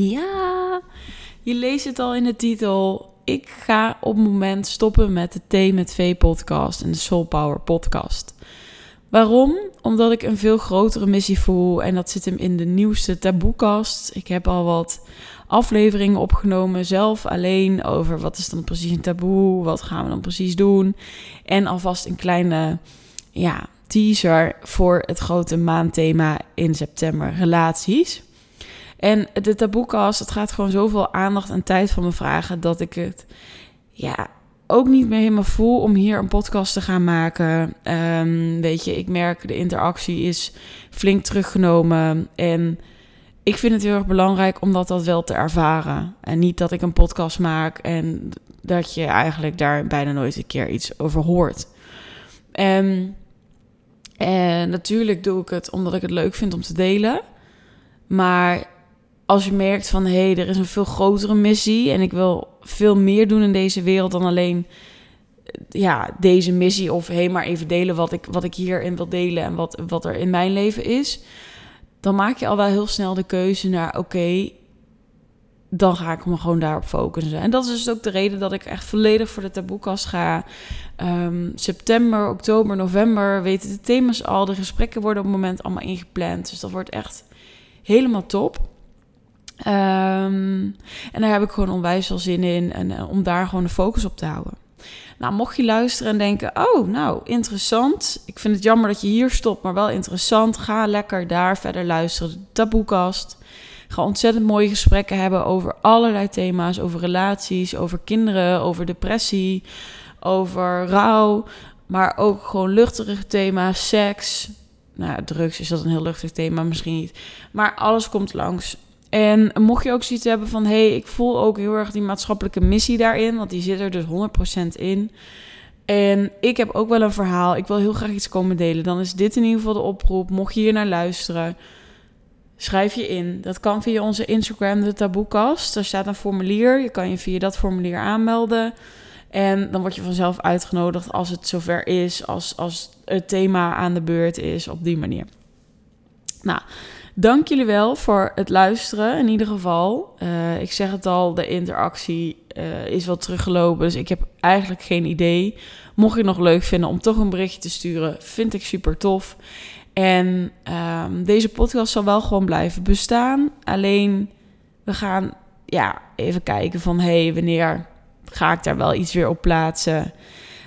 Ja, je leest het al in de titel. Ik ga op het moment stoppen met de T met V podcast en de Soul Power podcast. Waarom? Omdat ik een veel grotere missie voel en dat zit hem in de nieuwste taboekast. Ik heb al wat afleveringen opgenomen, zelf alleen, over wat is dan precies een taboe, wat gaan we dan precies doen. En alvast een kleine ja, teaser voor het grote maandthema in september, relaties. En de taboekast, het gaat gewoon zoveel aandacht en tijd van me vragen dat ik het ja, ook niet meer helemaal voel om hier een podcast te gaan maken. Ehm, weet je, ik merk de interactie is flink teruggenomen en ik vind het heel erg belangrijk om dat, wel te ervaren. En niet dat ik een podcast maak en dat je eigenlijk daar bijna nooit een keer iets over hoort. En, en natuurlijk doe ik het omdat ik het leuk vind om te delen. Maar als je merkt van hé, hey, er is een veel grotere missie en ik wil veel meer doen in deze wereld dan alleen ja, deze missie of hé, hey, maar even delen wat ik, wat ik hierin wil delen en wat, wat er in mijn leven is dan maak je al wel heel snel de keuze naar oké, dan ga ik me gewoon daarop focussen. En dat is dus ook de reden dat ik echt volledig voor de taboekast ga. Um, september, oktober, november weten de thema's al. De gesprekken worden op het moment allemaal ingepland. Dus dat wordt echt helemaal top. Um, en daar heb ik gewoon onwijs veel zin in. En uh, om daar gewoon de focus op te houden. Nou, mocht je luisteren en denken: Oh, nou, interessant. Ik vind het jammer dat je hier stopt, maar wel interessant. Ga lekker daar verder luisteren. De taboekast. Ga ontzettend mooie gesprekken hebben over allerlei thema's: over relaties, over kinderen, over depressie, over rouw. Maar ook gewoon luchtige thema's, seks. Nou, drugs is dat een heel luchtig thema, misschien niet. Maar alles komt langs. En mocht je ook zoiets hebben van, hé, hey, ik voel ook heel erg die maatschappelijke missie daarin, want die zit er dus 100% in. En ik heb ook wel een verhaal, ik wil heel graag iets komen delen. Dan is dit in ieder geval de oproep. Mocht je hier naar luisteren, schrijf je in. Dat kan via onze Instagram, de Taboekast. Daar staat een formulier. Je kan je via dat formulier aanmelden. En dan word je vanzelf uitgenodigd als het zover is, als, als het thema aan de beurt is, op die manier. Nou, Dank jullie wel voor het luisteren in ieder geval. Uh, ik zeg het al, de interactie uh, is wel teruggelopen. Dus ik heb eigenlijk geen idee. Mocht je nog leuk vinden om toch een berichtje te sturen, vind ik super tof. En um, deze podcast zal wel gewoon blijven bestaan. Alleen we gaan ja, even kijken van hey, wanneer ga ik daar wel iets weer op plaatsen?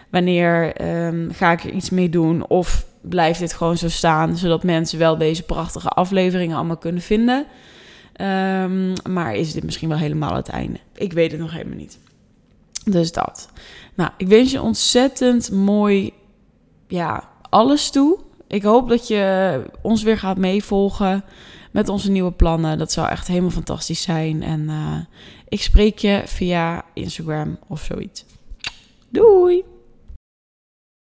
Wanneer um, ga ik er iets mee doen? Of blijft dit gewoon zo staan, zodat mensen wel deze prachtige afleveringen allemaal kunnen vinden. Um, maar is dit misschien wel helemaal het einde? Ik weet het nog helemaal niet. Dus dat. Nou, ik wens je ontzettend mooi, ja, alles toe. Ik hoop dat je ons weer gaat meevolgen met onze nieuwe plannen. Dat zou echt helemaal fantastisch zijn. En uh, ik spreek je via Instagram of zoiets. Doei!